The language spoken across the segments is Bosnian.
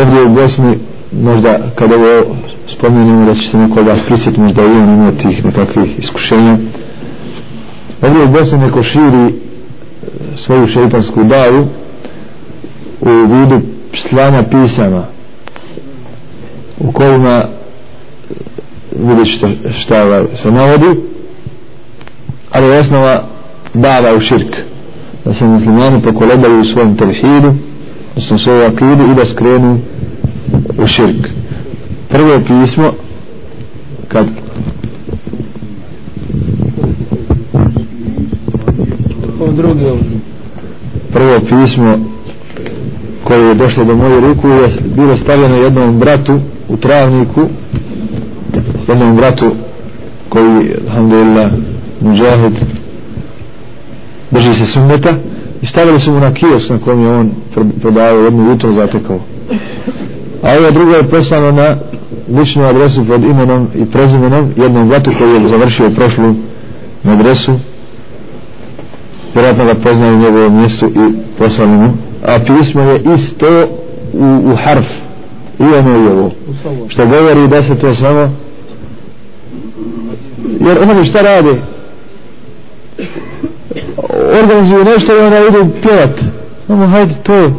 ovdje u Bosni možda kada ovo spomenemo da će se neko od vas prisjeti možda i on ima tih nekakvih iskušenja. Ovdje u Bosni neko širi e, svoju šeitansku davu u vidu slanja pisama u kojima e, vidjet šta, šta se navodi ali osnova dava u širk da se muslimani pokolebaju u svom tevhidu su svoju akidu i da skrenu u širk. Prvo pismo kad prvo pismo koje je došlo do moje ruku je bilo stavljeno jednom bratu u travniku jednom bratu koji alhamdulillah muđahid drži se sunneta i stavili su mu na kiosk na kojem je on prodavao jednu jutro zatekao. A ovo drugo je poslano na ličnu adresu pod imenom i prezimenom jednom vatu koji je završio prošlu adresu. Vjerojatno ga poznaju u njegovom mjestu i poslali mu a pismo je isto u, u harf. I ono i ovo. Što govori da se to samo jer oni šta rade? Organizuju nešto i onda idu pjevat. Samo hajde to.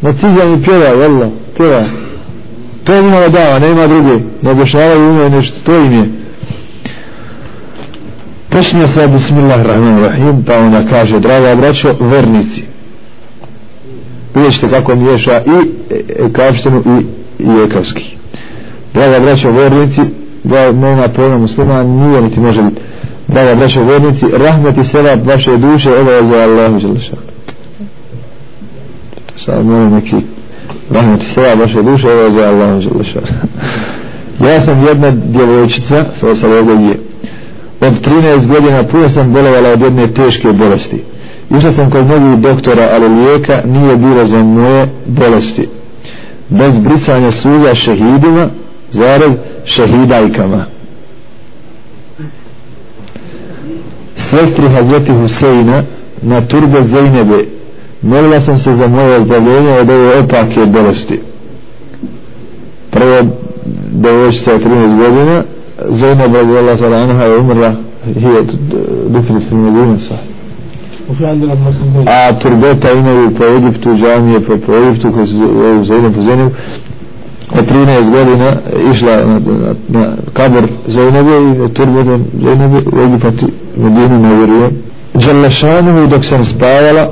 Na cigani pjeva jel pjeva. To je njima dava nema druge. Ne objašnjavaju umije nešto to im je. Počinje sa bismillahirrahmanirrahim pa onda kaže draga braćo vernici. Vidjet ćete kako miješa i ekavštinu i, i ekavski. Draga braćo vernici da nema pojma muslima nije niti može biti draga vjernici rahmet i sela vaše duše obaveza Allahu želešan sad moram neki rahmeti sela vaše duše obaveza Allahu želešan ja sam jedna djevojčica sa sa ovog je od 13 godina puno sam bolovala od jedne teške bolesti. Išla sam kod mnogih doktora ali lijeka nije bilo za moje bolesti. Bez brisanja suza šehidima zarez šehidajkama. Sestri Hazreti Huseina na turbe Zejnebe molila sam se za moje ozdravljenje od ove opake bolesti. Prvo devojčica od 13 godina Zejneba radijala sa je umrla je definitivno godina sa a turbeta imaju po Egiptu džamije po, po Egiptu koji su Zejneba po Zejnebu od 13 godina išla na, na, na kabor Zainebe i turbetom Zainebe u Egipati Medinu ne vjeruje Đalešanu dok sam spavala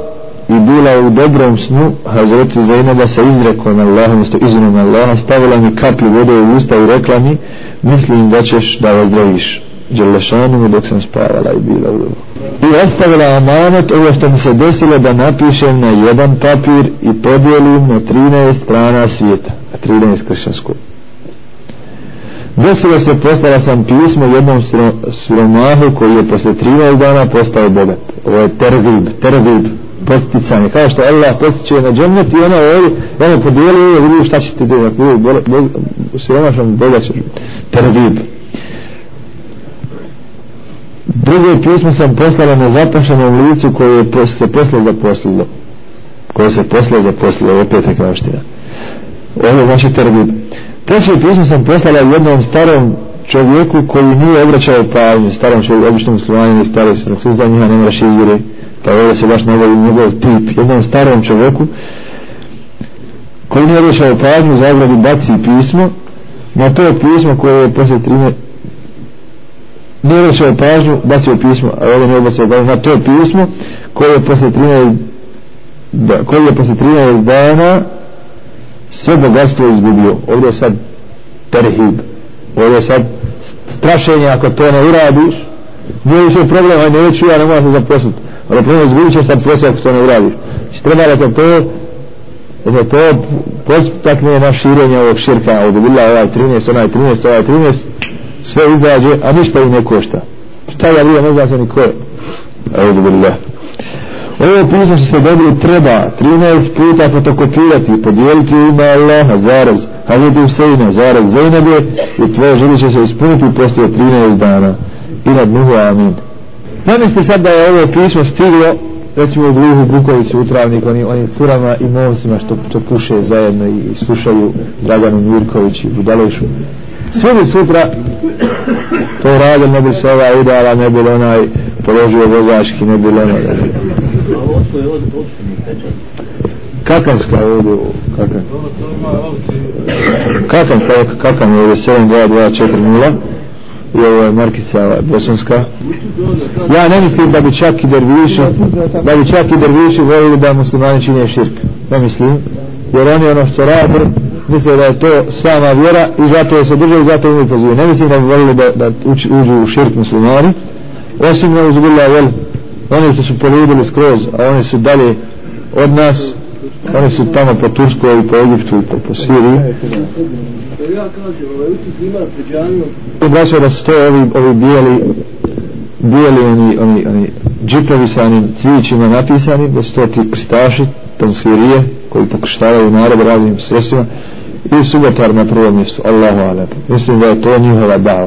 i bila u dobrom snu Hazreti Zainaba sa izrekom Allaha mjesto izrekom Allaha stavila mi kaplju vode u usta i rekla mi mislim da ćeš da ozdraviš. Đelešanu dok sam spavala i bila u i ostavila amanet ovo što mi se desilo da napišem na jedan papir i podijelim na 13 strana svijeta 13 kršćanskog. Desilo se poslala sam pismo jednom siromahu koji je posle 13 dana postao bogat. Ovo je tervib, tervib posticanje, kao što Allah postiče na džennet i ona ovdje, ona podijeli i vidi šta će ti delati, siromašan bogat ćeš. tervib drugo pismo sam poslala na zapašenom licu koje je se posle zaposlilo koje se posle zaposlilo opet je kao Ovo ovo znači terbib treće pismo sam poslala jednom starom čovjeku koji nije obraćao pažnju starom čovjeku, običnom muslimanju i stari se sve za njiha nemaš izvire pa ovo se baš navodi njegov tip. Jednom starom čovjeku koji nije obraćao pažnju zagradi baci pismo na to pismo koje je posle 13 nije vršao pažnju bacio pismo a ovo ne obraćao pažnju na znači, to pismo koje je posle 13 da, koji je posle 13 dana sve bogatstvo izgubio. Ovdje je sad terhib. Ovdje je sad strašenje ako to ne uradiš. Nije više problem aj neću ja ne moram se zaposliti. Ali problem izgubit ćeš sad posao ako to ne uradiš. Znači treba da to da to postakne na širenje ovog širka. Ovdje bila ovaj 13 onaj 13 ovaj 13 sve izađe a ništa im ne košta. Šta ja vidim ne zna se ni ko je. Ovdje ovo pismo što ste dobili treba 13 puta fotokopirati i podijeliti u ime Allaha zaraz Hazreti Huseina zaraz Zainabe i tvoje želje će se ispuniti poslije 13 dana. I nad Nuhu Amin. Zamislite sad da je ovo pismo stiglo recimo u Gluhu Bukoviću u Travniku, oni, oni curama i momcima što, što puše zajedno i, i slušaju Draganu Mirković i Budalešu svi bi sutra to radili ne bi se ova udala ne bi onaj položio vozački ne bi ono. Kakanska ovdje Kakan. Kakan Kakan je ovdje 72240 i ovo je Markica Bosanska. Ja ne mislim da bi čak i derviši da bi čak i derviši volili da muslimani čine širk. Ne mislim jer oni ono što rade misle da je to sama vjera i zato je se drže i zato imaju pozivaju. Ne mislim da bi volili da, da uči, uđu u širk muslimani osim na uzbilja jel oni što su poludili skroz a oni su dalje od nas oni su tamo po Turskoj i po Egiptu i po, po Siriji. Braća da su to ovi, ovi bijeli bijeli oni, oni, oni džipovi sa onim cvićima napisani da su to ti pristaši tansirije koji pokuštavaju narod raznim sredstvima i subotar na prvom mjestu. Allahu alaikum mislim da je to njihova dava.